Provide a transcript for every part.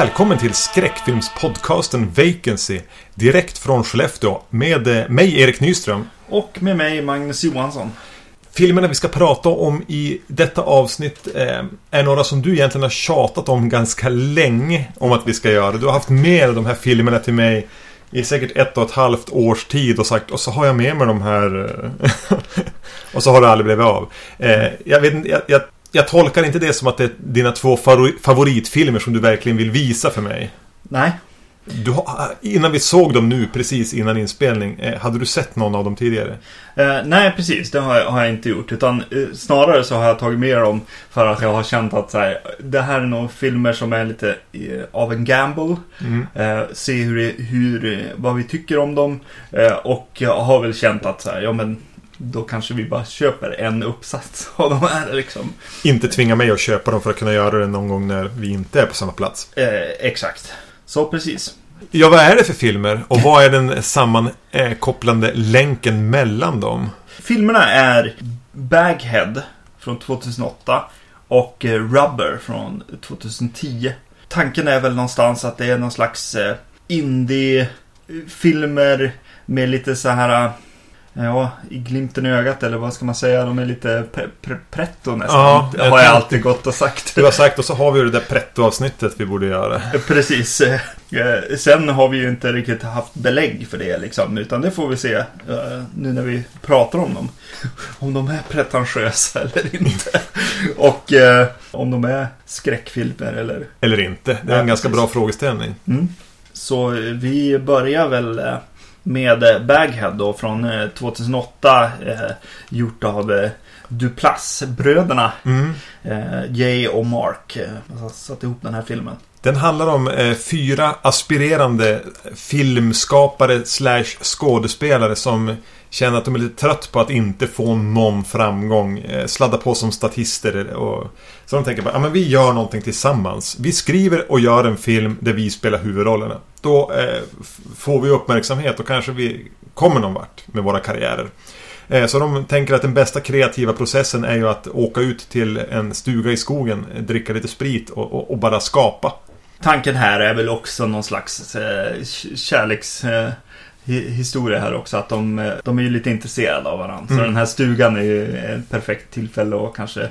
Välkommen till skräckfilmspodcasten Vacancy direkt från Skellefteå med eh, mig Erik Nyström. Och med mig Magnus Johansson. Filmerna vi ska prata om i detta avsnitt eh, är några som du egentligen har tjatat om ganska länge om att vi ska göra. Du har haft med de här filmerna till mig i säkert ett och ett halvt års tid och sagt och så har jag med mig de här eh, och så har det aldrig blivit av. Eh, jag, vet, jag, jag, jag tolkar inte det som att det är dina två favoritfilmer som du verkligen vill visa för mig. Nej. Du, innan vi såg dem nu, precis innan inspelning, eh, hade du sett någon av dem tidigare? Eh, nej, precis. Det har jag, har jag, inte gjort. Utan eh, snarare så har jag tagit med dem för att jag har känt att så här, det här är nog filmer som är lite eh, av en gamble. Mm. Eh, se hur, hur, vad vi tycker om dem. Eh, och jag har väl känt att så här, ja men då kanske vi bara köper en uppsats av de här liksom. Inte tvinga mig att köpa dem för att kunna göra det någon gång när vi inte är på samma plats. exakt. Så precis. Ja, vad är det för filmer? Och vad är den sammankopplande länken mellan dem? Filmerna är Baghead från 2008 och eh, Rubber från 2010. Tanken är väl någonstans att det är någon slags eh, indie-filmer med lite så här Ja, i glimten i ögat eller vad ska man säga? De är lite pre pre pretto nästan. Ja, det har jag alltid gått och sagt. Du har sagt och så har vi ju det där pretto-avsnittet vi borde göra. Precis. Eh, sen har vi ju inte riktigt haft belägg för det liksom. Utan det får vi se eh, nu när vi pratar om dem. Om de är pretentiösa eller inte. Och eh, om de är skräckfilmer eller... Eller inte. Det är en ja, ganska precis. bra frågeställning. Mm. Så vi börjar väl med eh, Baghead då från eh, 2008 eh, gjort av eh, Duplass-bröderna mm. eh, Jay och Mark eh, satt ihop den här filmen. Den handlar om eh, fyra aspirerande filmskapare slash skådespelare som känner att de är lite trött på att inte få någon framgång. Eh, sladda på som statister och... Så de tänker bara, ja men vi gör någonting tillsammans. Vi skriver och gör en film där vi spelar huvudrollerna. Då eh, får vi uppmärksamhet och kanske vi kommer någon vart med våra karriärer. Eh, så de tänker att den bästa kreativa processen är ju att åka ut till en stuga i skogen, dricka lite sprit och, och, och bara skapa. Tanken här är väl också någon slags eh, kärleks... Eh historia här också. Att de, eh, de är ju lite intresserade av varandra. Mm. Så den här stugan är ju ett perfekt tillfälle att kanske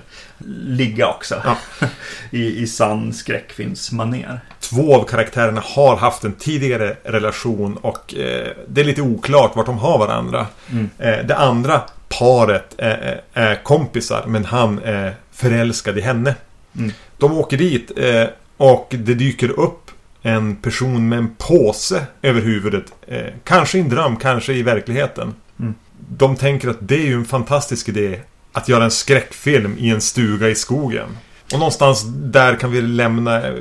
ligga också. Ja. I, I sann skräckfilmsmanér. Två av karaktärerna har haft en tidigare relation och eh, det är lite oklart vart de har varandra. Mm. Eh, det andra paret är, är, kompisar men han är förälskad i henne. Mm. De åker dit eh, och det dyker upp en person med en påse över huvudet. Eh, kanske i en dröm, kanske i verkligheten. Mm. De tänker att det är ju en fantastisk idé att göra en skräckfilm i en stuga i skogen. Och någonstans där kan vi lämna... Eh,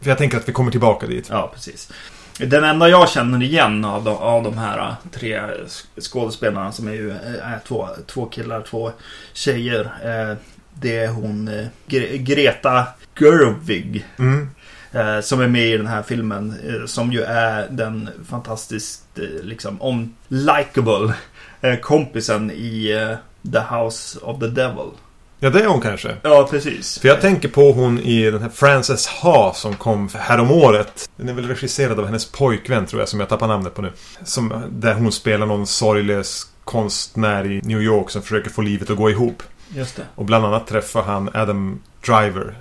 för jag tänker att vi kommer tillbaka dit. Ja, precis. Den enda jag känner igen av de, av de här eh, tre skådespelarna som är ju eh, är två, två killar, två tjejer. Det är hon Greta Gerwig. Mm. Eh, som är med i den här filmen. Eh, som ju är den fantastiskt eh, liksom om likable kompisen i The House of the Devil. Ja, det är hon kanske. Ja, precis. För jag tänker på hon i den här Frances Ha som kom häromåret. Den är väl regisserad av hennes pojkvän tror jag, som jag tappar namnet på nu. Som, där hon spelar någon sorglös konstnär i New York som försöker få livet att gå ihop. Just det. Och bland annat träffar han Adam Driver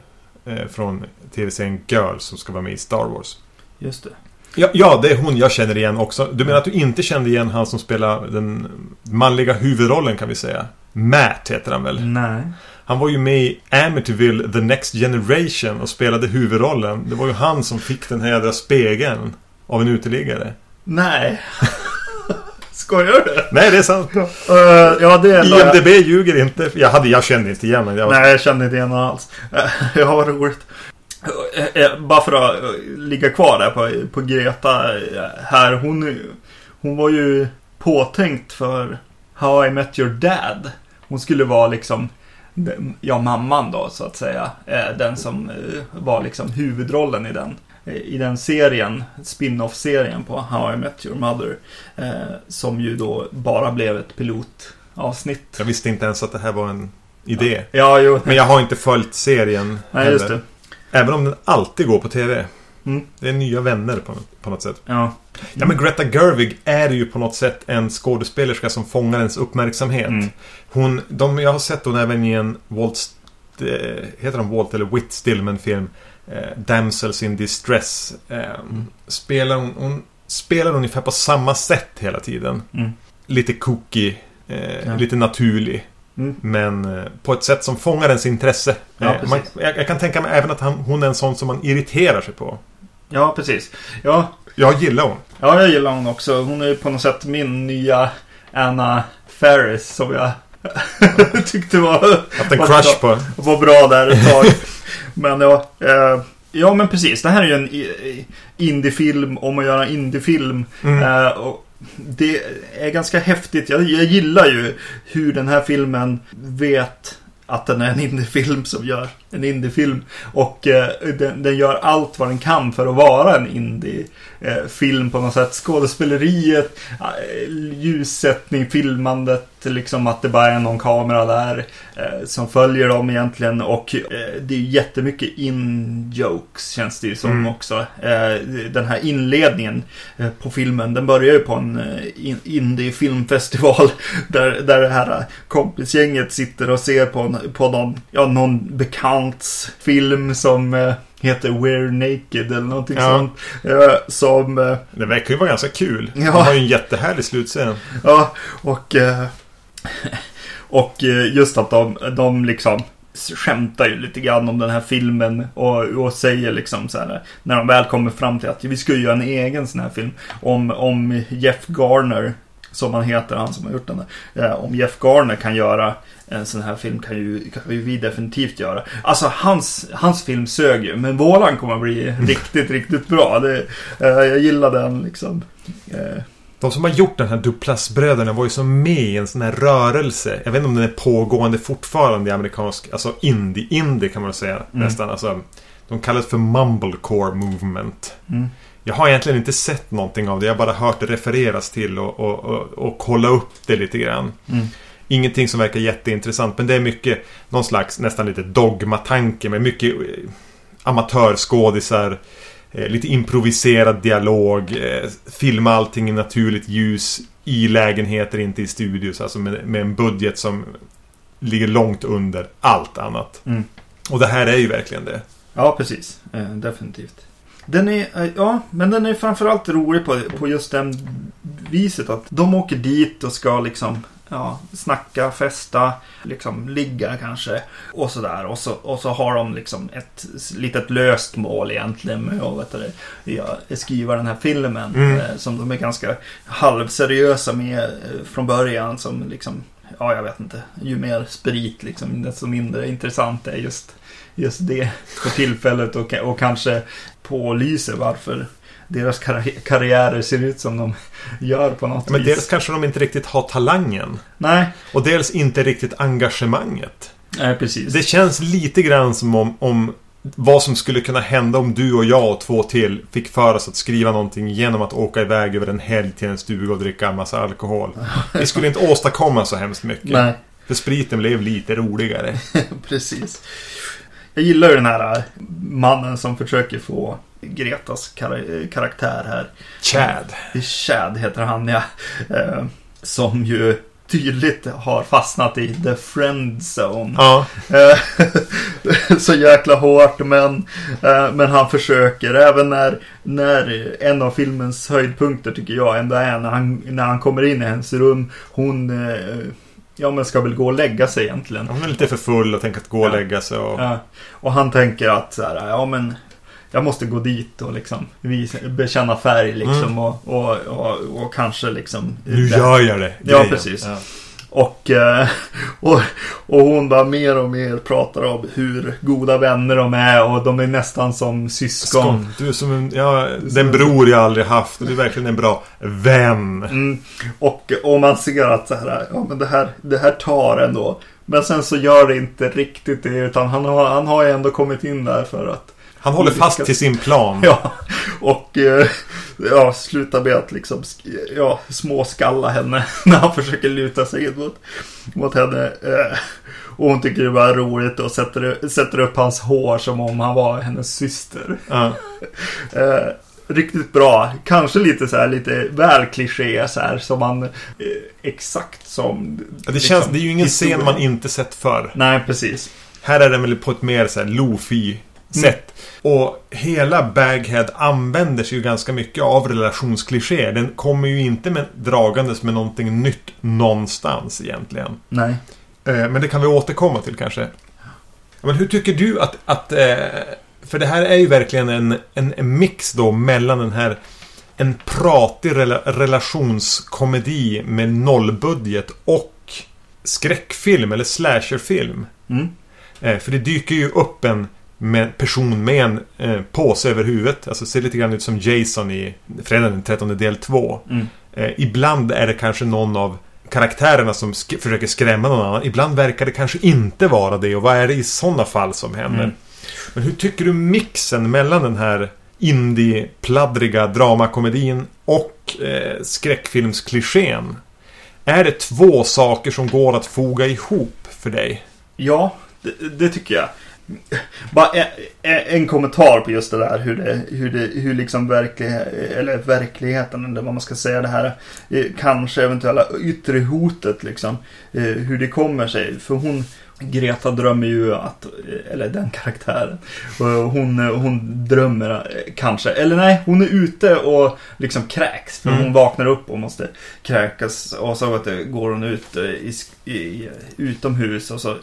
från tv-serien Girl som ska vara med i Star Wars. Just det. Ja, ja, det är hon jag känner igen också. Du menar att du inte kände igen han som spelar den manliga huvudrollen kan vi säga? Matt heter han väl? Nej. Han var ju med i Amityville The Next Generation och spelade huvudrollen. Det var ju han som fick den här jädra spegeln av en uteliggare. Nej. Skojar du? Nej, det är sant. Uh, ja, det är IMDB jag... ljuger inte. Jag, hade, jag kände inte igen honom. Nej, jag kände inte igen honom alls. Uh, ja, vad roligt. Uh, bara för att ligga kvar där på, på Greta här. Hon, hon var ju påtänkt för How I Met Your Dad. Hon skulle vara liksom Ja, mamman då så att säga. Den som var liksom huvudrollen i den i den serien, spin-off-serien på How I Met Your Mother. Eh, som ju då bara blev ett pilotavsnitt. Jag visste inte ens att det här var en idé. Ja, jo. Men jag har inte följt serien Nej, just det. Även om den alltid går på TV. Mm. Det är nya vänner på, på något sätt. Ja. Ja men Greta Gerwig är ju på något sätt en skådespelerska som fångar ens uppmärksamhet. Mm. Hon, de, jag har sett hon även i en Walt, eh, heter de Walt eller Whit Stillman-film. Eh, Damsels in Distress. Eh, Mm. spelar hon, hon spelar ungefär på samma sätt hela tiden. Mm. Lite kooky, eh, Ja. lite naturlig. Mm. Men eh, på ett sätt som fångar ens intresse. Ja, Eh, man, jag, jag kan tänka mig även att han, hon är en sån som man irriterar sig på. ja, precis. Ja, Jag gillar hon. ja, jag gillar hon också. Hon är på något sätt min nya Anna Ferris som jag tyckte var, Haft en crush på. var bra där ett tag. men ja, eh, ja men precis. Det här är ju en indiefilm om att göra indiefilm. Mm. Eh, och det är ganska häftigt. Jag, jag gillar ju hur den här filmen vet att den är en indiefilm som gör en indiefilm. Och eh, den, den gör allt vad den kan för att vara en indiefilm på något sätt. Skådespeleriet, eh, ljussättning, filmandet, liksom att det bara är någon kamera där eh, som följer dem egentligen. Och eh, det är jättemycket in-jokes känns det ju som Mm. också. Eh, den här inledningen eh, på filmen, den börjar ju på en eh, in- indie-filmfestival där, där det här eh, kompisgänget sitter och ser på, en, på någon, ja, någon bekants film som eh, heter We're Naked eller någonting Ja. sånt. Eh, som, eh, Det verkar ju vara ganska kul. Ja. De har ju en jättehärlig slutscen. ja, och, eh, och just att de, de liksom skämtar ju lite grann om den här filmen och, och säger liksom så här när de väl kommer fram till att vi ska ju göra en egen sån här film om, om Jeff Garner som han heter, han som har gjort den här. Eh, om Jeff Garner kan göra en sån här film kan ju, kan ju vi definitivt göra. Alltså hans, hans film sög ju, men våran kommer att bli riktigt, riktigt bra. Det, eh, jag gillar den liksom. Eh, De som har gjort den här Duplass-bröderna var ju så med i en sån här rörelse. Jag vet inte om den är pågående fortfarande i amerikansk, alltså indie, indie kan man säga Mm. nästan. Alltså, de kallas för Mumblecore Movement. mm. Jag har egentligen inte sett någonting av det. Jag har bara hört det refereras till och, och, och, och kolla upp det lite grann. Mm. Ingenting som verkar jätteintressant. Men det är mycket någon slags nästan lite dogmatanke med mycket eh, amatörskådisar. Eh, lite improviserad dialog. Eh, filma allting i naturligt ljus. I lägenheter, inte i studios. Alltså med, med en budget som ligger långt under allt annat. Mm. Och det här är ju verkligen det. Ja, precis. Definitivt. Den är, eh, ja, men den är framförallt rolig på, på just den viset att de åker dit och ska liksom ja, snacka, festa, liksom ligga kanske och sådär. Och så, och så har de liksom ett litet löst mål egentligen med att ja, skriva den här filmen Mm. eh, som de är ganska halvseriösa med eh, från början som liksom Ja, jag vet inte. Ju mer sprit liksom, desto mindre intressant är just, just det för tillfället och, och kanske pålyser varför deras karri- karriärer ser ut som de gör på något Men vis. dels kanske de inte riktigt har talangen. Nej, Och dels inte riktigt engagemanget. nej precis. Det känns lite grann som om, om vad som skulle kunna hända om du och jag och två till fick för oss att skriva någonting genom att åka iväg över en helg till en stuga och dricka en massa alkohol. Vi skulle inte åstadkomma så hemskt mycket. Nej, För spriten blev lite roligare. precis. Jag gillar ju den här äh, mannen som försöker få Gretas kar- karaktär här. Chad. Chad heter han ja. Eh, som ju tydligt har fastnat i the friend zone. Ja. Eh, så jäkla hårt men, eh, men han försöker även när, när en av filmens höjdpunkter tycker jag ändå är när han, när han kommer in i hennes rum. Hon eh, ja, men ska väl gå och lägga sig egentligen. Hon är lite för full och tänker att gå och Ja. lägga sig. Och... Ja, och han tänker att så här, ja men jag måste gå dit och liksom visa, bekänna färg liksom Mm. och, och, och, och kanske liksom Nu gör jag det. Ja, precis. Ja. Och, eh, och, och hon bara mer och mer pratar om hur goda vänner de är och de är nästan som syskon. Skån, du är som en, ja, den bror jag aldrig haft och du är verkligen en bra vän. Mm, och, och man ser att så här, ja, men det, här, det här tar ändå. Men sen så gör det inte riktigt det utan han har, han har ju ändå kommit in där för att Han håller fast till sin plan. Ja, och eh, ja, slutar med att liksom ja, småskalla henne när han försöker luta sig in mot, mot henne. Eh, och hon tycker det var roligt och sätter, sätter upp hans hår som om han var hennes syster. Eh, riktigt bra. Kanske lite så här, lite väl kliché så här som man eh, exakt som... Ja, Det, känns, liksom, det är ju ingen historia. scen man inte sett förr. Nej, precis. Här är den väl på ett mer så här lofi sätt. Och hela Baghead använder sig ju ganska mycket av relationsklichéer. Den kommer ju inte med, dragandes med någonting nytt någonstans egentligen. Nej. Eh, men det kan vi återkomma till kanske. Men hur tycker du att... att eh, för det här är ju verkligen en, en, en mix då mellan den här... En pratig rela, relationskomedi med nollbudget och skräckfilm eller slasherfilm. Mm. Eh, för det dyker ju upp en med, person med en eh, påse över huvudet. Alltså ser lite grann ut som Jason i Fredagen den 13 del 2. Mm. Eh, ibland är det kanske någon av karaktärerna som sk- försöker skrämma någon annan. Ibland verkar det kanske inte vara det. Och vad är det i sådana fall som händer? Mm. Men hur tycker du mixen mellan den här indie-pladdriga dramakomedin och eh, skräckfilmsklichén? Är det två saker som går att foga ihop för dig? Ja, det, det tycker jag. Bara en, en kommentar på just det där hur det, hur det, hur liksom verklighet, eller verkligheten, eller vad man ska säga det här, eh, kanske eventuella yttre hotet liksom, eh, hur det kommer sig. För hon, Greta drömmer ju att, eh, eller den karaktären, och hon, hon drömmer kanske, eller nej, hon är ute och liksom kräks. För Mm. hon vaknar upp och måste kräkas och så vet du, går hon ut i, i, utomhus och så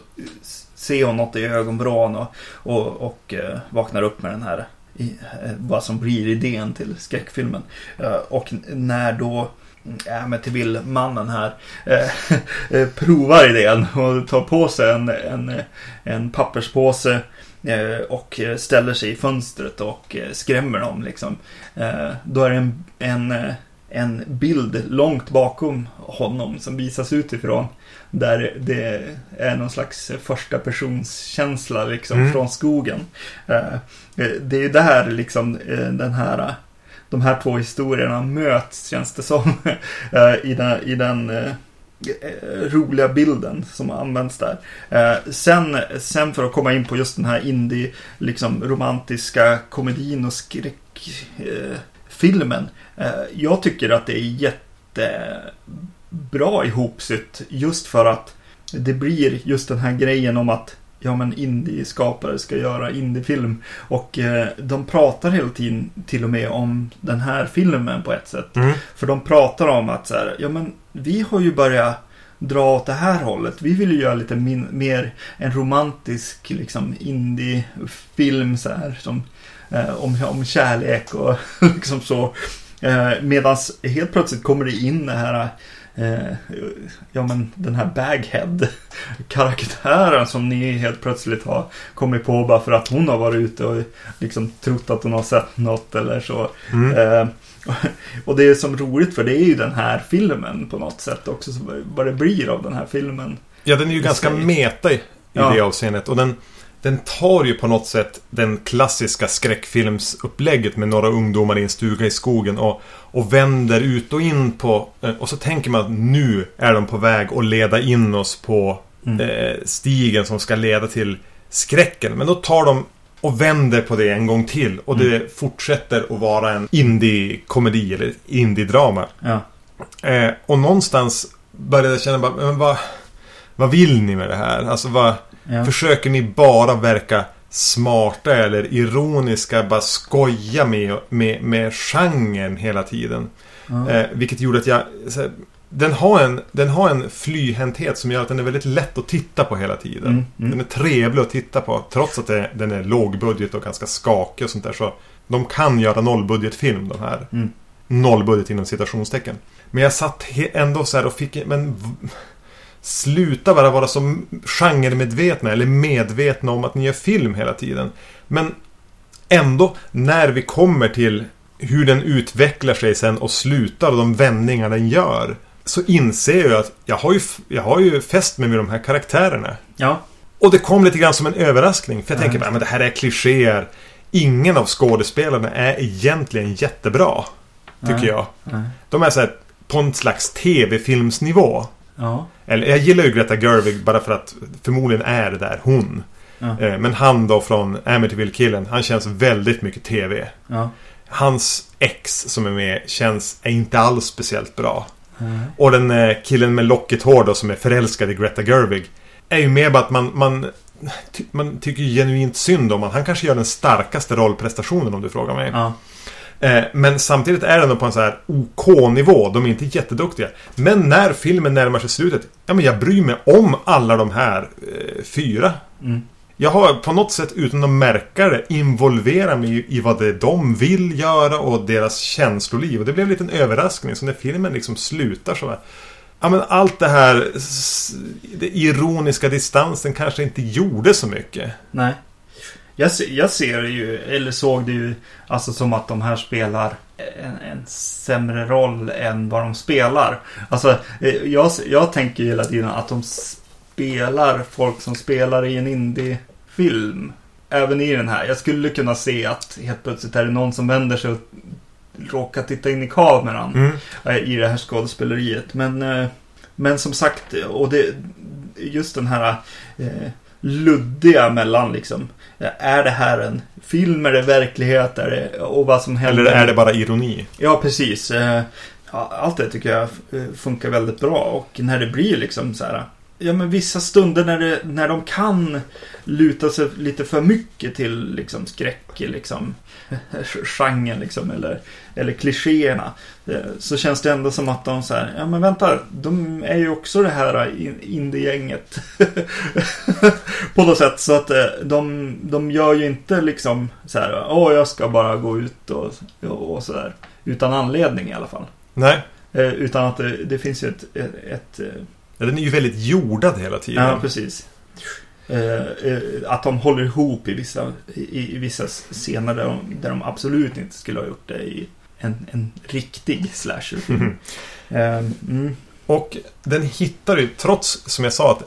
ser hon något i ögonvrån och, och, och eh, vaknar upp med den här i, eh, vad som blir idén till skräckfilmen. Eh, och när då mm, äh, men till vill mannen här eh, eh, provar idén och tar på sig en, en, en papperspåse eh, och ställer sig i fönstret och eh, skrämmer dem liksom. Eh, då är det en, en, eh, en bild långt bakom honom som visas utifrån. Där det är någon slags första personskänsla liksom Mm. från skogen. Eh, Det är ju där liksom eh, den här de här två historierna möts känns det som eh, i den, i den roliga bilden som används där. Eh, Sen, sen för att komma in på just den här indie liksom romantiska komedin och skräckfilmen. Jag tycker att det är jättebra ihopsytt just för att det blir just den här grejen om att ja men indie-skapare ska göra indiefilm. Och eh, de pratar hela tiden till och med om den här filmen på ett sätt. Mm. För de pratar om att så här, ja men vi har ju börjat dra åt det här hållet. Vi vill ju göra lite min, mer en romantisk liksom indie-film så här som eh, om, om kärlek och liksom så. Eh, Medan helt plötsligt kommer det in det här eh, ja men den här Baghead karaktären som ni helt plötsligt har kommit på bara för att hon har varit ute och liksom trott att hon har sett något eller så. Mm. Eh, och det är som roligt för det är ju den här filmen på något sätt också, så vad det blir av den här filmen. Ja, den är ju ganska sig. meta i, i Ja. det avseendet. Och den, den tar ju på något sätt den klassiska skräckfilmsupplägget med några ungdomar i en stuga i skogen och, och vänder ut och in på... eh, Och så tänker man att nu är de på väg att leda in oss på Mm. eh, stigen som ska leda till skräcken. Men då tar de och vänder på det en gång till. Och det fortsätter att vara en indie-komedi eller indie-drama. Ja. Eh, och någonstans började jag känna bara, men vad, vad vill ni med det här? Alltså vad, Ja. försöker ni bara verka smarta eller ironiska, bara skoja med, med, med genren hela tiden? Ja. Eh, vilket gjorde att jag... Här, den, har en, den har en flyhänthet som gör att den är väldigt lätt att titta på hela tiden. Mm, mm. Den är trevlig att titta på. Trots att det, den är lågbudget och ganska skakig och sånt där. Så de kan göra nollbudgetfilm de här. Mm. Nollbudget inom citationstecken. Men jag satt ändå så här och fick... Men Sluta bara vara så genremedvetna eller medvetna om att ni gör film hela tiden. Men ändå, när vi kommer till hur den utvecklar sig sen och slutar och de vändningar den gör. Så inser jag att jag har ju, jag har ju fäst mig vid de här karaktärerna. ja. Och det kom lite grann som en överraskning. För jag Ja. tänker bara, men det här är klichéer. ingen av skådespelarna är egentligen jättebra. Tycker Nej. jag. Nej. De är så här på en slags tv-filmsnivå. Ja. Eller jag gillar ju Greta Gerwig bara för att förmodligen är det där hon. Ja. Eh, Men han då från Amityville-killen, han känns väldigt mycket tv. Ja. Hans ex som är med känns, är inte alls speciellt bra. Nej. Och den eh, killen med lockigt hår då som är förälskad i Greta Gerwig. Är ju mer bara att man, man, ty, man tycker genuint synd om honom. Han kanske gör den starkaste rollprestationen om du frågar mig. Ja. Eh, men samtidigt är den på en så här OK-nivå. De är inte jätteduktiga. Men när filmen närmar sig slutet. Ja men jag bryr mig om alla de här eh, fyra. Mm. Jag har på något sätt utan att märka det involverat mig i, vad det är de vill göra och deras känsloliv. Och det blev en liten överraskning. Så när filmen liksom slutar så... Ja men allt det här... Det ironiska distansen kanske inte gjorde så mycket. Nej. Jag, jag ser ju, eller såg det ju, alltså som att de här spelar en, en sämre roll än vad de spelar. Alltså, eh, jag, jag tänker ju hela tiden att de spelar folk som spelar i en indie-film. Även i den här. Jag skulle kunna se att helt plötsligt är det någon som vänder sig och råkar titta in i kameran Mm. eh, i det här skådespeleriet. Men, eh, men som sagt, och det, just den här eh, luddiga mellan liksom. Är det här en film? Är det verklighet? Är det, och vad som händer? Eller är det bara ironi? Ja, precis. Eh, Allt det tycker jag eh, funkar väldigt bra. Och när det blir liksom så här. Ja, men vissa stunder när, det, när de kan luta sig lite för mycket till liksom skräck, liksom genren liksom, eller, eller klichéerna. eh, Så känns det ändå som att de så här, ja men vänta, de är ju också det här in- indie-gänget. På något sätt, så att eh, de, de gör ju inte liksom så här, åh jag ska bara gå ut och, och så där. Utan anledning i alla fall. Nej. Eh, Utan att det, det finns ju ett, ett, ett eh, Ja, Den är ju väldigt jordad hela tiden. Ja, precis. Eh, eh, att de håller ihop i vissa, i, vissa scener där de, där de absolut inte skulle ha gjort det i en, en riktig slasherfilm. Eh, mm, Och den hittar ju, trots som jag sa att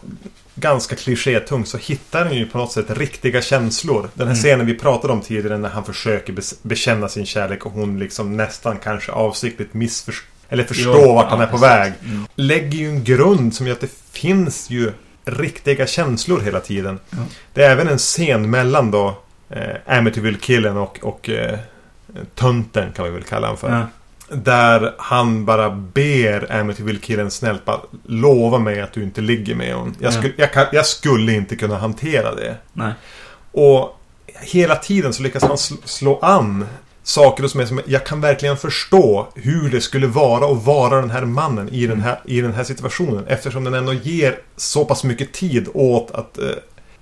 ganska klichétung så hittar den ju på något sätt riktiga känslor. Den här Mm. scenen vi pratade om tidigare när han försöker bekänna sin kärlek och hon liksom nästan kanske avsiktligt missförstår eller förstår Jo, vart han ja, är på exakt. väg. Mm. Lägger ju en grund som gör att det finns ju riktiga känslor hela tiden. Ja. Det är även en scen mellan då eh, Amityville-killen och, och eh, Tönten kan vi väl kalla honom för. Ja. Där han bara ber Amityville-killen snällt bara lova mig att du inte ligger med hon. Jag, Ja. skulle, jag, kan, jag skulle inte kunna hantera det. Nej. Och hela tiden så lyckas han slå, slå an saker som är som jag kan verkligen förstå hur det skulle vara att vara den här mannen i den här, i den här situationen. Eftersom den ändå ger så pass mycket tid åt att eh,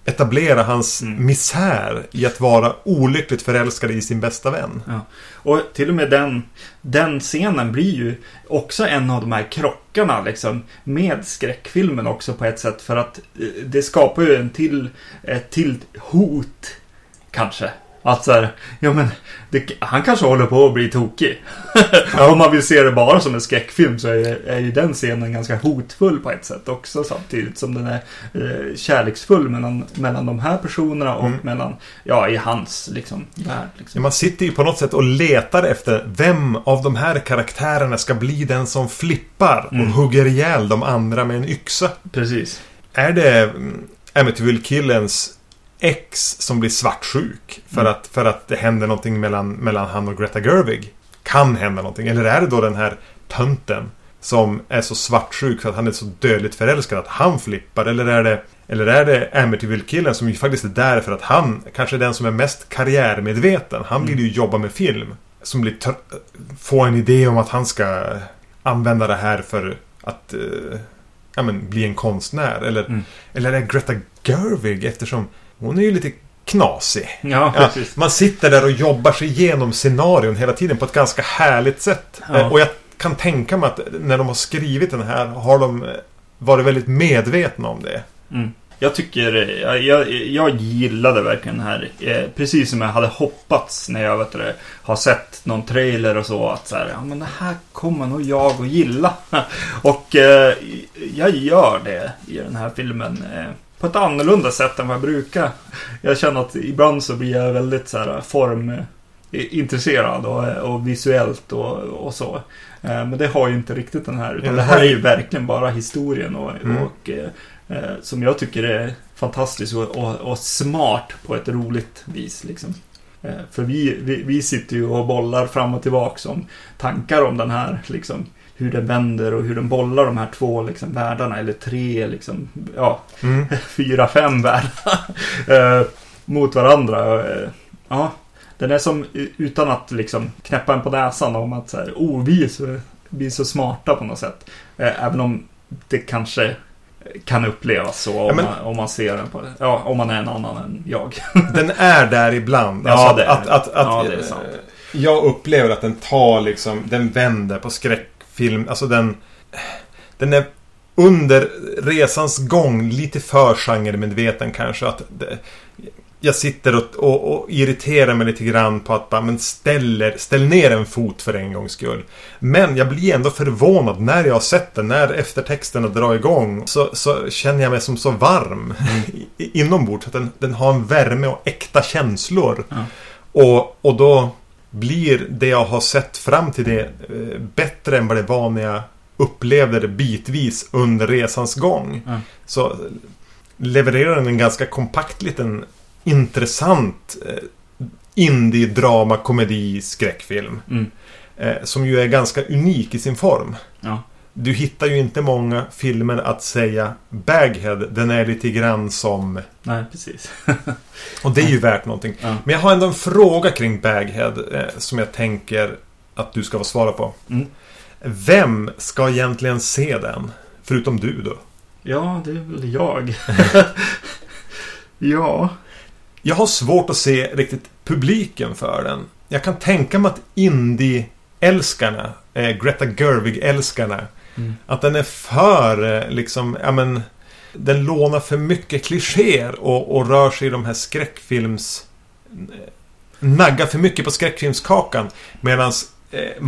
etablera hans Mm. misär i att vara olyckligt förälskad i sin bästa vän. Ja. Och till och med den, den scenen blir ju också en av de här krockarna liksom med skräckfilmen också på ett sätt. För att eh, det skapar ju en till, ett till hot kanske. Att så här, ja men det, han kanske håller på att bli tokig. Om man vill se det bara som en skräckfilm så är, är ju den scenen ganska hotfull på ett sätt också samtidigt som den är eh, kärleksfull mellan, mellan de här personerna och Mm. mellan, ja i hans liksom värld. Liksom. Ja, man sitter ju på något sätt och letar efter vem av de här karaktärerna ska bli den som flippar och Mm. hugger ihjäl de andra med en yxa. Precis. Är det mm, Amityville-killens ex som blir svartsjuk för, Mm. att, för att det händer någonting mellan, mellan han och Greta Gerwig? Kan hända någonting. Eller är det då den här tönten som är så svartsjuk för att han är så dödligt förälskad att han flippar? Eller är det, eller är det Amityville-killen som ju faktiskt är där för att han kanske är den som är mest karriärmedveten. Han vill ju jobba med film. Som blir få en idé om att han ska använda det här för att eh, ja, men, bli en konstnär. Eller, Mm. eller är det Greta Gerwig eftersom hon är ju lite knasig. Ja, Ja, man sitter där och jobbar sig igenom scenarion hela tiden på ett ganska härligt sätt. Ja. Eh, Och jag kan tänka mig att när de har skrivit den här har de eh, varit väldigt medvetna om det. Mm. Jag tycker, jag, jag, jag gillade verkligen den här. Eh, precis som jag hade hoppats när jag vet du, har sett någon trailer och så. Att så här, ja men det här kommer nog jag att gilla. och eh, jag gör det i den här filmen. Eh, på ett annorlunda sätt än vad jag brukar. Jag känner att ibland så blir jag väldigt så här formintresserad och, och visuellt och, och så. Eh, men det har ju inte riktigt den här. Utan det här är ju verkligen bara historien och, Mm. och eh, eh, som jag tycker är fantastiskt och, och, och smart på ett roligt vis. Liksom. Eh, För vi, vi, vi sitter ju och bollar fram och tillbaka som tankar om den här, liksom, hur den vänder och hur den bollar de här två liksom, världarna, eller tre, liksom, ja, Mm. fyra, fem världar eh, mot varandra. Eh, Ja, den är som utan att liksom knäppa en på näsan om att så här, oh, vi är så, vi är så smarta på något sätt. Eh, Även om det kanske kan upplevas så om, Ja, men- man, om man ser den på Ja, om man är en annan än jag. Den är där ibland. Ja, Alltså det är att, att, att, Ja, det är sant. eh, Jag upplever att den tar liksom, den vänder på skräckfilm. Alltså den... Den är under resans gång lite för genremedveten kanske. Att det, jag sitter och, och, och irriterar mig lite grann på att bara, men ställer, ställ ner en fot för en gångs skull. Men jag blir ändå förvånad när jag har sett den, när eftertexterna drar igång. Så, så känner jag mig som så varm i- inombords. Att den, den har en värme och äkta känslor. Ja. Och, och då blir det jag har sett fram till det eh, bättre än vad det var när jag upplevde det bitvis under resans gång. Ja. Så levererar den en ganska kompakt liten intressant eh, indie drama komedi skräckfilm. Mm. Eh, som ju är ganska unik i sin form. Ja. Du hittar ju inte många filmer att säga Baghead, den är lite grann som... Nej, precis. Och det är ju värt någonting. Ja. Men jag har ändå en fråga kring Baghead eh, som jag tänker att du ska få svara på. Mm. Vem ska egentligen se den? Förutom du då? Ja, det är väl jag. ja. Jag har svårt att se riktigt publiken för den. Jag kan tänka mig att indie-älskarna, eh, Greta Gerwig-älskarna, Mm. att den är för, eh, liksom, ja men... Den lånar för mycket klichéer och, och rör sig i de här skräckfilms... eh, Naggar för mycket på skräckfilmskakan. Medan eh,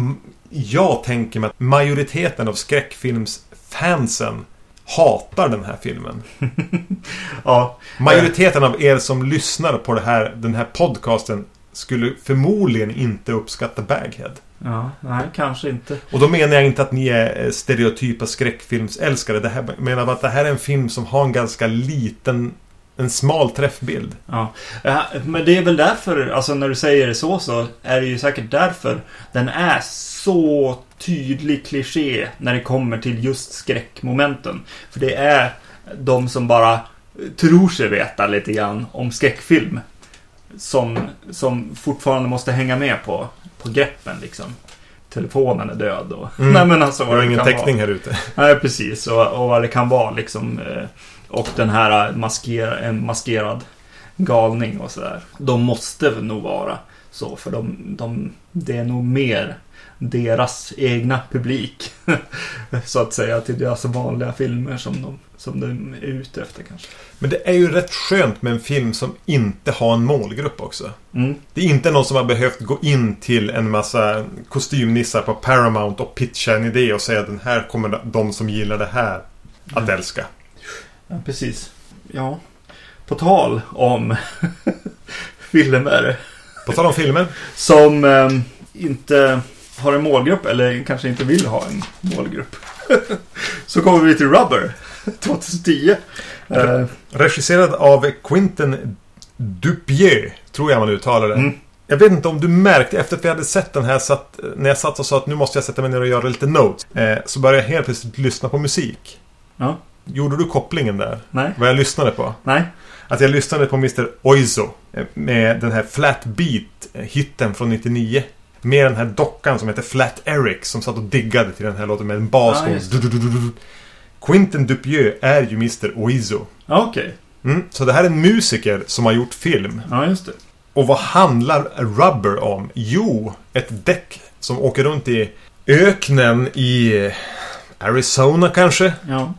jag tänker mig att majoriteten av skräckfilmsfansen hatar den här filmen. Ja. Majoriteten av er som lyssnar på här, den här podcasten skulle förmodligen inte uppskatta Baghead. Ja, nej, kanske inte. Och då menar jag inte att ni är eh, stereotypa skräckfilmsälskare. Det här jag menar att det här är en film som har en ganska liten, en smal träffbild. Ja, men det är väl därför, alltså när du säger det så, så är det ju säkert därför den är så tydlig kliché när det kommer till just skräckmomenten. För det är de som bara tror sig veta lite grann om skräckfilm. Som, som fortfarande måste hänga med på, på greppen liksom. Telefonen är död och... Mm. Nej men alltså Jag vad har det ingen täckning vara. här ute. Nej precis, och, och vad det kan vara liksom. eh, Och den här masker, en maskerad galning och sådär. De måste nog vara så, för de, de, det är nog mer deras egna publik. så att säga, till deras vanliga filmer som de, som de är ute efter kanske. Men det är ju rätt skönt med en film som inte har en målgrupp också. Mm. Det är inte någon som har behövt gå in till en massa kostymnissar på Paramount och pitcha en idé och säga att den här kommer de som gillar det här att Mm. älska. Ja, precis. Ja. På tal om filmer På tal om filmer. som eh, inte har en målgrupp eller kanske inte vill ha en målgrupp. Så kommer vi till Rubber 2010. Eh, Regisserad av Quentin Dupieux, tror jag man uttalar det. mm, Jag vet inte om du märkte efter att vi hade sett den här satt, när jag satt och sa att nu måste jag sätta mig ner och göra lite notes. Eh, så började jag helt plötsligt lyssna på musik. Ja. Gjorde du kopplingen där? nej, Vad jag lyssnade på? nej. Att jag lyssnade på Mr. Oizo eh, med den här Flat Beat-hitten från 99. Med den här dockan som heter Flat Eric som satt och diggade till den här låten med en bas. Du-du-du-du-du. Quentin Dupieux är ju Mr. Oizo. Ja, Okej. Mm, så det här är en musiker som har gjort film. Ja, just det. Och vad handlar Rubber om? Jo, ett däck som åker runt i öknen i Arizona kanske. Ja.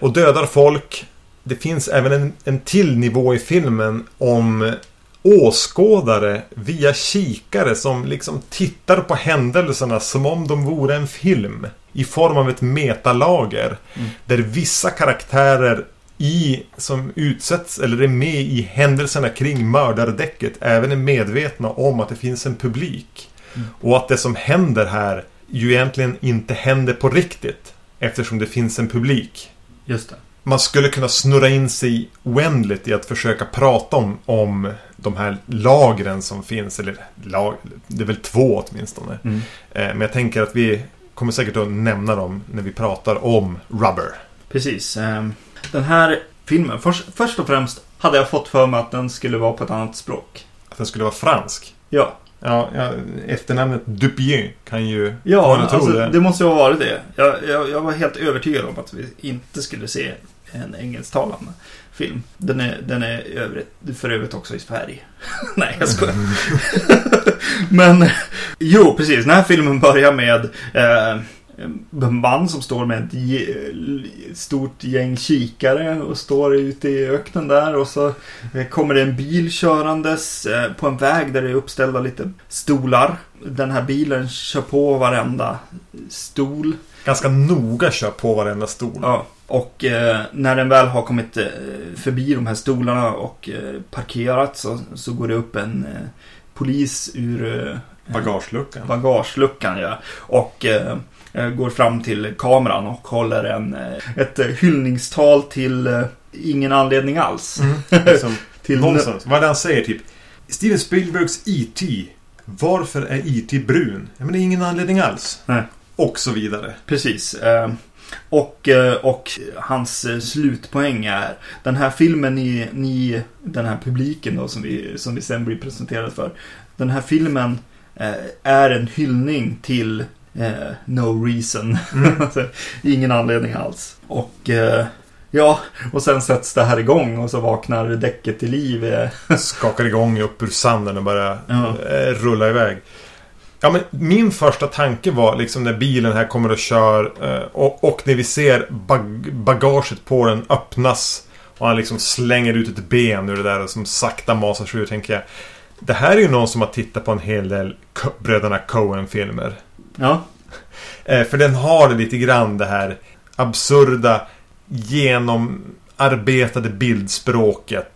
Och dödar folk. Det finns även en, en till nivå i filmen om åskådare via kikare som liksom tittar på händelserna som om de vore en film. I form av ett metalager. Mm. Där vissa karaktärer i, som utsätts eller är med i händelserna kring mördardäcket även är medvetna om att det finns en publik. Mm. Och att det som händer här ju egentligen inte händer på riktigt. Eftersom det finns en publik. Just det. Man skulle kunna snurra in sig oändligt i att försöka prata om, om de här lagren som finns. Eller lag, det är väl två åtminstone. Mm. Eh, men jag tänker att vi kommer säkert att nämna dem när vi pratar om Rubber. Precis. ehm, Den här filmen, först, först och främst hade jag fått för mig att den skulle vara på ett annat språk. Att den skulle vara fransk. Ja, Ja, ja efternamnet Dupieux kan ju ja alltså, det. det måste ju ha varit det. Jag, jag, jag var helt övertygad om att vi inte skulle se en engelsktalande film. Den är, den är övrigt, för övrigt också i Sverige. Nej, jag skojar. Men, jo, precis. Den här filmen börjar med eh, en man som står med ett stort gäng kikare och står ute i öknen där och så eh, kommer det en bil körandes eh, på en väg där det är uppställda lite stolar. Den här bilen kör på varenda stol. Ganska noga kör på varenda stol. Ja, och eh, när den väl har kommit eh, förbi de här stolarna och eh, parkerat så, så går det upp en eh, polis ur eh, Bagageluckan. bagageluckan. Ja. Och eh, eh, går fram till kameran och håller en, ett hyllningstal till ingen anledning alls. Mm. Liksom, Till nonsens. Vad är det han säger typ? Steven Spielbergs E.T. Varför är E.T. brun? Ja, men det är ingen anledning alls. Nej. Och så vidare. Precis. eh, Och, eh, och hans eh, slutpoäng är den här filmen ni, ni den här publiken då som vi, som vi sen blir presenterade för. Den här filmen är en hyllning till eh, No Reason. Mm. Ingen anledning alls. Och eh, ja, och sen sätts det här igång och så vaknar däcket till liv. Skakar igång upp ur sanden och börjar Ja. rulla iväg. Ja, men min första tanke var liksom när bilen här kommer och kör eh, och, och när vi ser bag bagaget på den öppnas och han liksom slänger ut ett ben ur det där och som sakta masar sig ur tänker jag. Det här är ju någon som har tittat på en hel del bröderna Coen-filmer. Ja, Eh, för den har lite grann det här absurda genomarbetade bildspråket.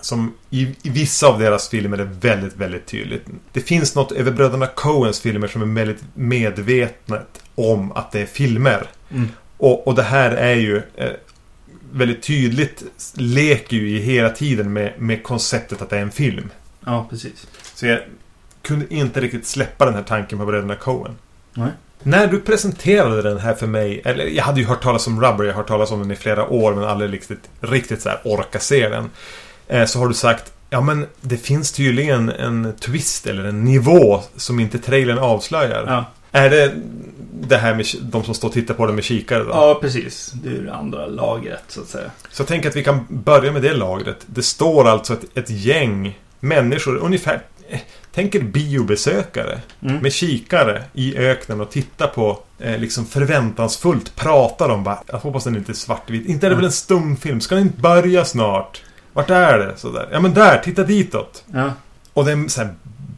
Som i, i vissa av deras filmer är väldigt, väldigt tydligt. Det finns något över bröderna Coens filmer som är väldigt medvetet om att det är filmer. Mm. Och, och det här är ju eh, väldigt tydligt, leker ju hela tiden med, med konceptet att det är en film. ja precis. Så jag kunde inte riktigt släppa den här tanken på bröderna Coen. Nej. När du presenterade den här för mig, eller jag hade ju hört talas om Rubber, jag har hört talas om den i flera år men aldrig riktigt, riktigt så här orka se den. Eh, så har du sagt, ja men det finns tydligen en twist eller en nivå som inte trailern avslöjar. Ja. Är det det här med de som står och tittar på den med kikare då? ja, precis. Det är det andra lagret så att säga. Så jag tänker att vi kan börja med det lagret. Det står alltså ett, ett gäng människor, ungefär... eh, Tänk er biobesökare Mm. med kikare i öknen och tittar på eh, liksom förväntansfullt pratar om bara, jag hoppas den inte är svartvit. Inte är det väl en stumfilm? Ska den inte börja snart? Vart är det? Sådär. Ja men där, titta ditåt. Ja, Och det är så här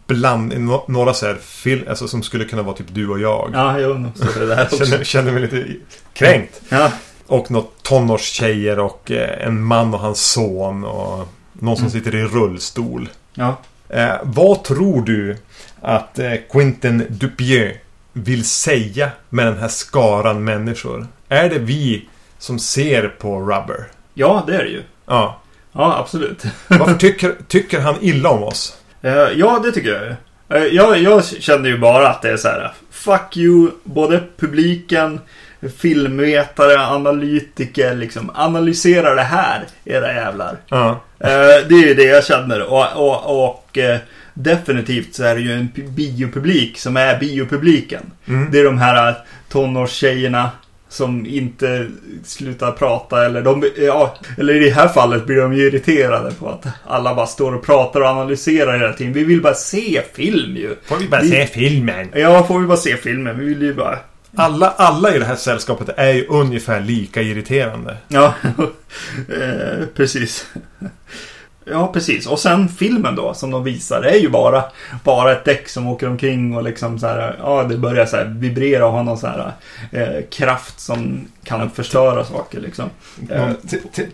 bland, några så här film, alltså som skulle kunna vara typ du och jag. ja jo, så det där också. känner, känner mig lite kränkt. Ja, Och något tonårstjejer och eh, en man och hans son och någon som Mm. sitter i rullstol. ja. Eh, vad tror du att eh, Quentin Dupieux vill säga med den här skaran människor? Är det vi som ser på Rubber? ja, det är det ju. Ja. Ja, absolut. Varför tycker, tycker han illa om oss? Eh, ja, det tycker jag. Eh, jag, jag kände ju bara att det är så här. Fuck you, både publiken, filmvetare, analytiker, liksom. Analysera det här, era jävlar. Ja. Eh, det är ju det jag känner. Och, och, och definitivt så är det ju en biopublik som är biopubliken. Mm. Det är de här tonårstjejerna som inte slutar prata eller de, ja, eller i det här fallet blir de ju irriterade på att alla bara står och pratar och analyserar hela tiden. Vi vill bara se film ju. Får vi bara Vi- se filmen? Ja, får vi bara se filmen. Vi vill ju bara... Alla, alla i det här sällskapet är ju ungefär lika irriterande. Ja, eh, precis. Ja, precis. Och sen filmen då, som de visar, är ju bara, bara ett däck som åker omkring och liksom så här, ja, det börjar så här vibrera och ha någon så här eh, kraft som kan förstöra saker liksom. Eh,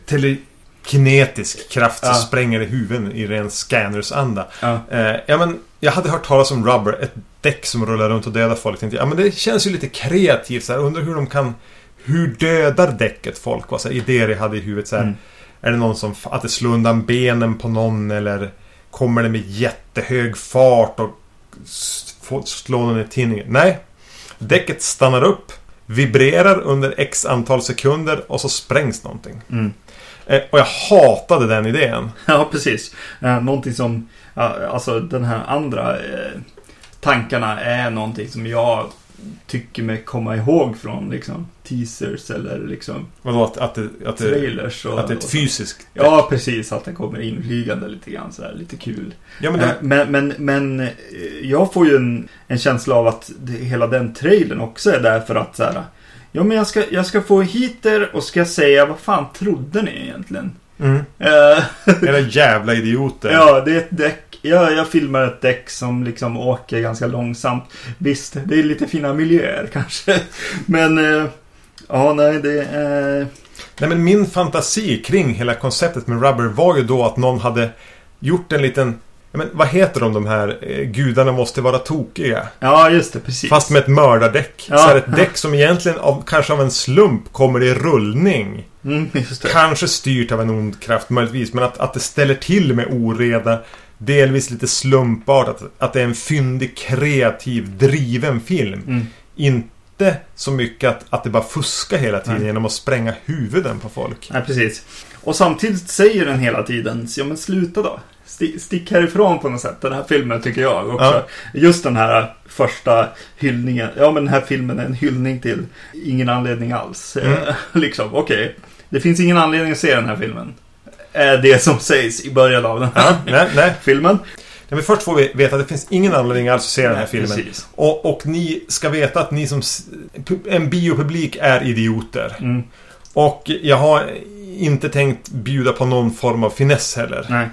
telekinetisk kraft som spränger i huvuden i ren scanners-anda. ja. Eh, ja, men jag hade hört talas om Rubber, ett däck som rullar runt och dödar folk. Tänkte, ja, men det känns ju lite kreativt. Så här. Undrar hur de kan... Hur dödar däcket folk? Vad så idéer jag hade i huvudet. Så här. Mm. Är det någon som... Att det slår undan benen på någon eller... Kommer det med jättehög fart och slår någon i tinningen? Nej. Däcket stannar upp, vibrerar under x antal sekunder och så sprängs någonting. Mm. Eh, och jag hatade den idén. Ja, precis. Eh, någonting som, alltså den här andra eh, tankarna är någonting som jag tycker mig komma ihåg från liksom teasers eller liksom Vadå att, att, det, att, trailers. Och, att det är ett fysiskt Ja, precis. Att den kommer inflygande lite grann sådär, lite kul. Ja, men Eh, det, Men, men, men eh, jag får ju en, en känsla av att det, hela den trailern också är där för att så här, Ja men jag ska, jag ska få hit er och ska säga vad fan trodde ni egentligen? Mm, Eh, era jävla idioter. ja, det är ett däck. Ja, jag filmar ett däck som liksom åker ganska långsamt. Visst, det är lite fina miljöer kanske. Men, eh, ja nej det är... Nej, men min fantasi kring hela konceptet med Rubber var ju då att någon hade gjort en liten... Men, vad heter de, de här eh, gudarna måste vara tokiga? Ja, just det, precis. Fast med ett mördardäck. Ja. Så här ett däck som egentligen av, kanske av en slump kommer i rullning. Mm. Kanske styrt av en ond kraft möjligtvis. Men att, att det ställer till med oreda. Delvis lite slumpartat. Att det är en fyndig, kreativ, driven film. Mm. Inte så mycket att, att det bara fuskar hela tiden Nej. genom att spränga huvuden på folk. Nej, precis. Och samtidigt säger den hela tiden, ja men sluta då. Sti- Stick härifrån på något sätt, den här filmen tycker jag också. Ja. Just den här första hyllningen, ja men den här filmen är en hyllning till ingen anledning alls. Mm. Eh, liksom, okej. Det finns ingen anledning att se den här filmen. Är det som sägs i början av den här Ja, nej, nej. filmen. Nej, men först får vi veta att det finns ingen anledning alls att se den här filmen. Precis. Och, och ni ska veta att ni som... En biopublik är idioter. Mm, Och jag har inte tänkt bjuda på någon form av finess heller. nej.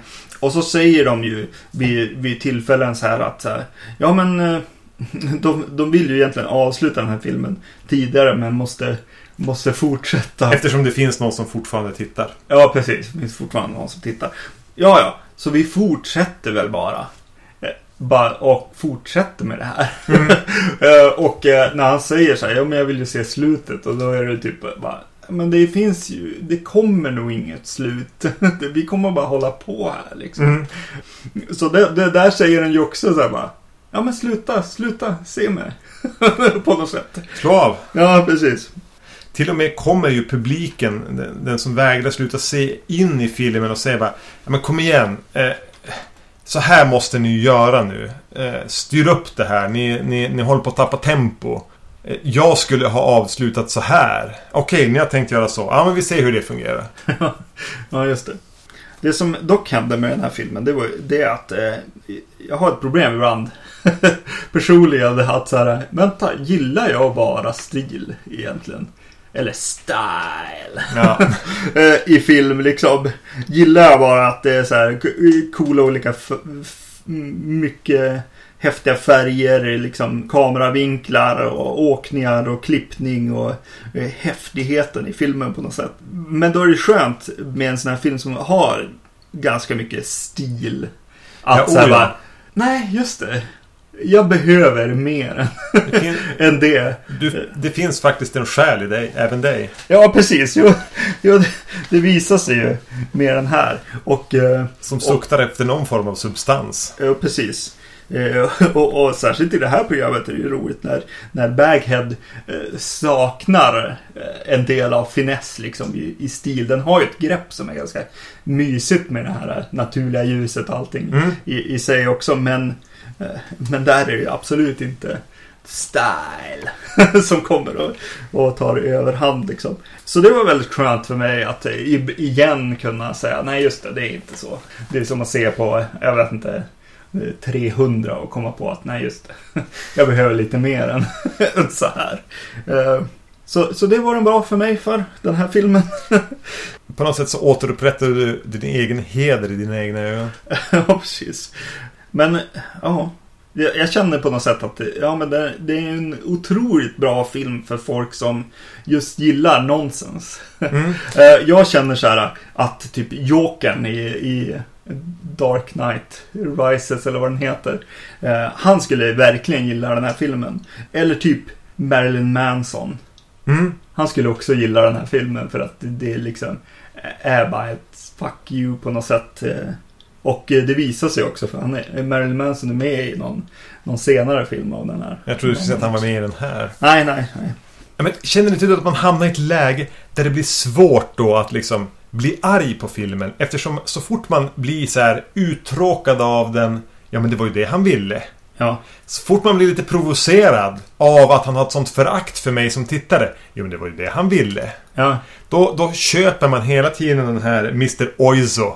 Och så säger de ju vid, vid tillfällen så här att så här, ja men eh, de, de vill ju egentligen avsluta den här filmen tidigare men måste, måste fortsätta. Eftersom det finns någon som fortfarande tittar. Ja, precis. Det finns fortfarande någon som tittar. Ja, ja. Så vi fortsätter väl bara. Eh, bara och fortsätter med det här. Eh, och när han säger så här, ja men jag vill ju se slutet. Och då är det typ bara, men det finns ju, det kommer nog inget slut. vi kommer bara hålla på här liksom. Mm. Så det, det där säger den ju också så här bara, ja men sluta, sluta, se mig. På något sätt. Slå av. Ja, precis. Till och med kommer ju publiken, den, den som vägrar sluta se in i filmen och säger bara ja, men kom igen. Eh, så här måste ni göra nu. Eh, styr upp det här. Ni, ni, ni håller på att tappa tempo. Eh, jag skulle ha avslutat så här. Okej, ni har tänkt göra så. Ja, men vi ser hur det fungerar. Ja, just det. Det som dock hände med den här filmen, det var det att eh, jag har ett problem ibland. Personligen, att så här, vänta, gillar jag bara stil egentligen? Eller style. Ja. Eh, I film liksom. Gillar jag bara att det är så här coola olika, mycket häftiga färger, liksom kameravinklar och åkningar och klippning och eh, häftigheten i filmen på något sätt. Men då är det skönt med en sån här film som har ganska mycket stil. Att Ja, oh ja. bara, nej just det. Jag behöver mer Det, än det. du, det finns faktiskt en själ i dig, även dig. Ja, precis. Jo, jo, det, det visar sig ju med den här. Och, eh, Som suktar efter någon form av substans. ja, precis. Eh, och, och särskilt i det här programmet är det ju roligt när, när Baghead eh, saknar eh, en del av finess liksom i, i stil. Den har ju ett grepp som är ganska mysigt med det här naturliga ljuset och allting Mm. i, i sig också. Men, eh, men där är det ju absolut inte style som kommer och, och tar överhand liksom. Så det var väldigt skönt för mig att eh, igen kunna säga nej just det, det är inte så. Det är som att se på, jag vet inte, eh, 300 och komma på att nej just det, jag behöver lite mer än, så här. Eh, Så, så det var den bra för mig för den här filmen. På något sätt så återupprättar du din egen heder i dina egna ögon. ja, precis. Men, ja. Jag, jag känner på något sätt att ja, men det, det, är en otroligt bra film för folk som just gillar nonsens. Mm. Eh, jag känner så här att typ Jokern i, i Dark Knight Rises eller vad den heter. Eh, han skulle verkligen gilla den här filmen. Eller typ Marilyn Manson. Mm. Han skulle också gilla den här filmen för att det liksom är bara ett fuck you på något sätt. eh. Och eh, det visar sig också för han är, Marilyn Manson är med i någon, någon senare film av den här. Jag trodde du skulle säga att han var med i den här. Nej, nej, nej. Men känner ni inte att man hamnar i ett läge där det blir svårt då att liksom bli arg på filmen? Eftersom så fort man blir så här uttråkad av den Ja men det var ju det han ville. Ja, Så fort man blir lite provocerad av att han har ett sånt förakt för mig som tittare. Jo men det var ju det han ville. ja, Då, då köper man hela tiden den här Mr. Oizo.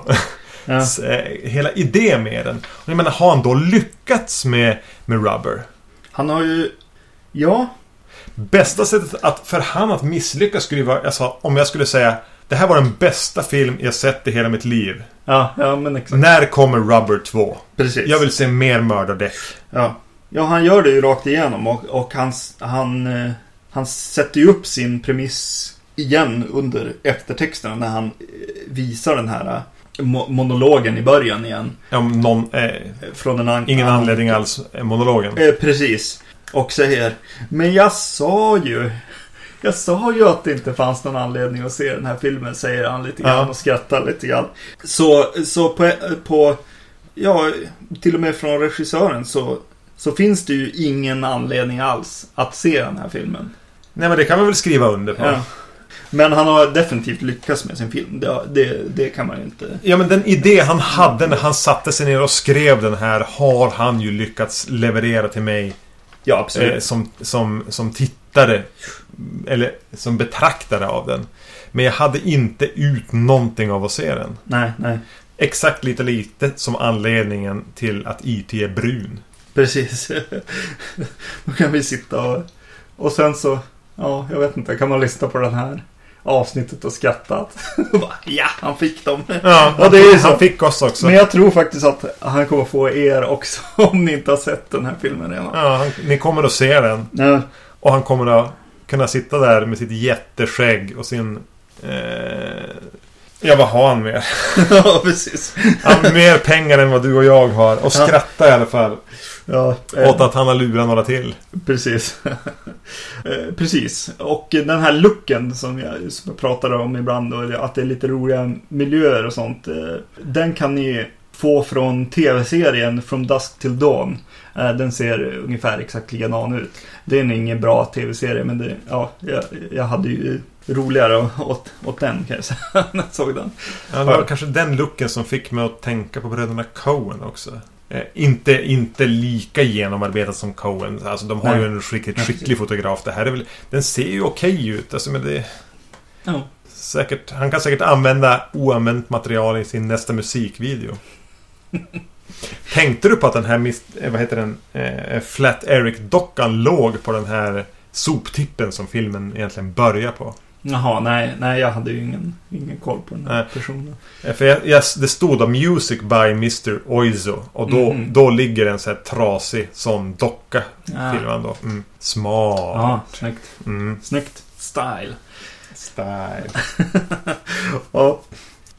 ja. eh, hela idé med den. Och jag menar, har han då lyckats med, med Rubber? Han har ju... Ja, Bästa sättet att, för han att misslyckas skulle ju vara, alltså, om jag skulle säga Det här var den bästa film jag sett i hela mitt liv. ja, ja men exakt. När kommer Rubber 2? Precis. Jag vill se mer mördardäck. Ja. ja, han gör det ju rakt igenom och, och han, han, eh, han sätter ju upp sin premiss igen under eftertexterna när han eh, visar den här eh, mo- monologen i början igen. Om någon, eh, Från en an- ingen anledning alls, monologen. Eh, precis. Och säger Men jag sa ju Jag sa ju att det inte fanns någon anledning att se den här filmen Säger han lite grann Ja. och skrattar lite grann Så, så på, på Ja, till och med från regissören så Så finns det ju ingen anledning alls Att se den här filmen Nej men det kan man väl skriva under på. ja. Men han har definitivt lyckats med sin film Det, det, det kan man ju inte Ja men den idé han hade när han satte sig ner och skrev den här har han ju lyckats leverera till mig Ja, absolut eh, som, som, som tittare. Eller som betraktare av den. Men jag hade inte ut någonting av att se den. Nej, nej Exakt lite lite som anledningen till att IT är brun. Precis. Då kan vi sitta och... Och sen så... Ja, jag vet inte. Kan man lyssna på den här avsnittet och skratta? Bara, ja, han fick dem. Ja, Ja, det är så. han fick oss också. Men jag tror faktiskt att han kommer få er också om ni inte har sett den här filmen redan. Ja, ni kommer att se den. Ja, Och han kommer att kunna sitta där med sitt jätteskägg och sin... Eh, ja, vad har han mer? ja precis. Han har mer pengar än vad du och jag har. Och skratta i alla fall. Ja, Åt att han har lurat några till. Precis. Eh, Precis. Och den här looken som jag, som jag pratar om ibland och att det är lite roliga miljöer och sånt. eh, Den kan ni få från tv-serien From Dusk Till Dawn. Eh, Den ser ungefär exakt likadan ut. Det är ingen bra tv-serie men det, ja, jag, jag hade ju roligare åt, åt den kan jag säga när jag såg den. Ja, det var kanske den looken som fick mig att tänka på bröderna Coen också. Eh, inte, inte lika genomarbetat som Coen. Alltså de har Nej. ju en riktigt skicklig fotograf. Det här är väl... Den ser ju okej ut. Alltså, men det... Ja. Säkert, han kan säkert använda oanvänt material i sin nästa musikvideo. Tänkte du på att den här, eh, vad heter den, eh, Flat Eric-dockan låg på den här soptippen som filmen egentligen börjar på? Jaha, nej, nej jag hade ju ingen, ingen koll på den här Nej. personen. Eh, För jag, jag, det stod då Music by Mr. Oizo. Och då, Mhm. då ligger en så här trasig sån docka. Ja. Filmen då. Mm. Smart. Ja, snyggt. Mm. Snyggt. Style. Style. Ja.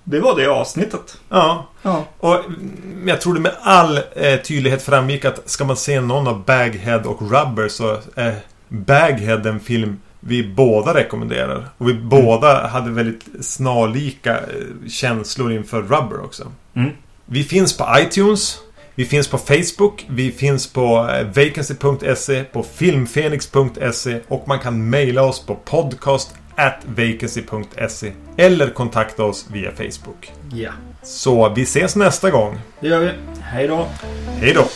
Det var det avsnittet. Ja. Ja. Och mm, jag tror det med all eh, tydlighet framgick att ska man se någon av Baghead och Rubber så är Baghead en film vi båda rekommenderar. Och vi båda hade väldigt snarlika eh, känslor inför Rubber också. Mm. Vi finns på iTunes. Vi finns på Facebook. Vi finns på eh, vacancy.se. På filmfenix.se. Och man kan mejla oss på podcast at vacancy.se. Eller kontakta oss via Facebook. Ja. Så vi ses nästa gång. Det gör vi. Hej då. Hej då!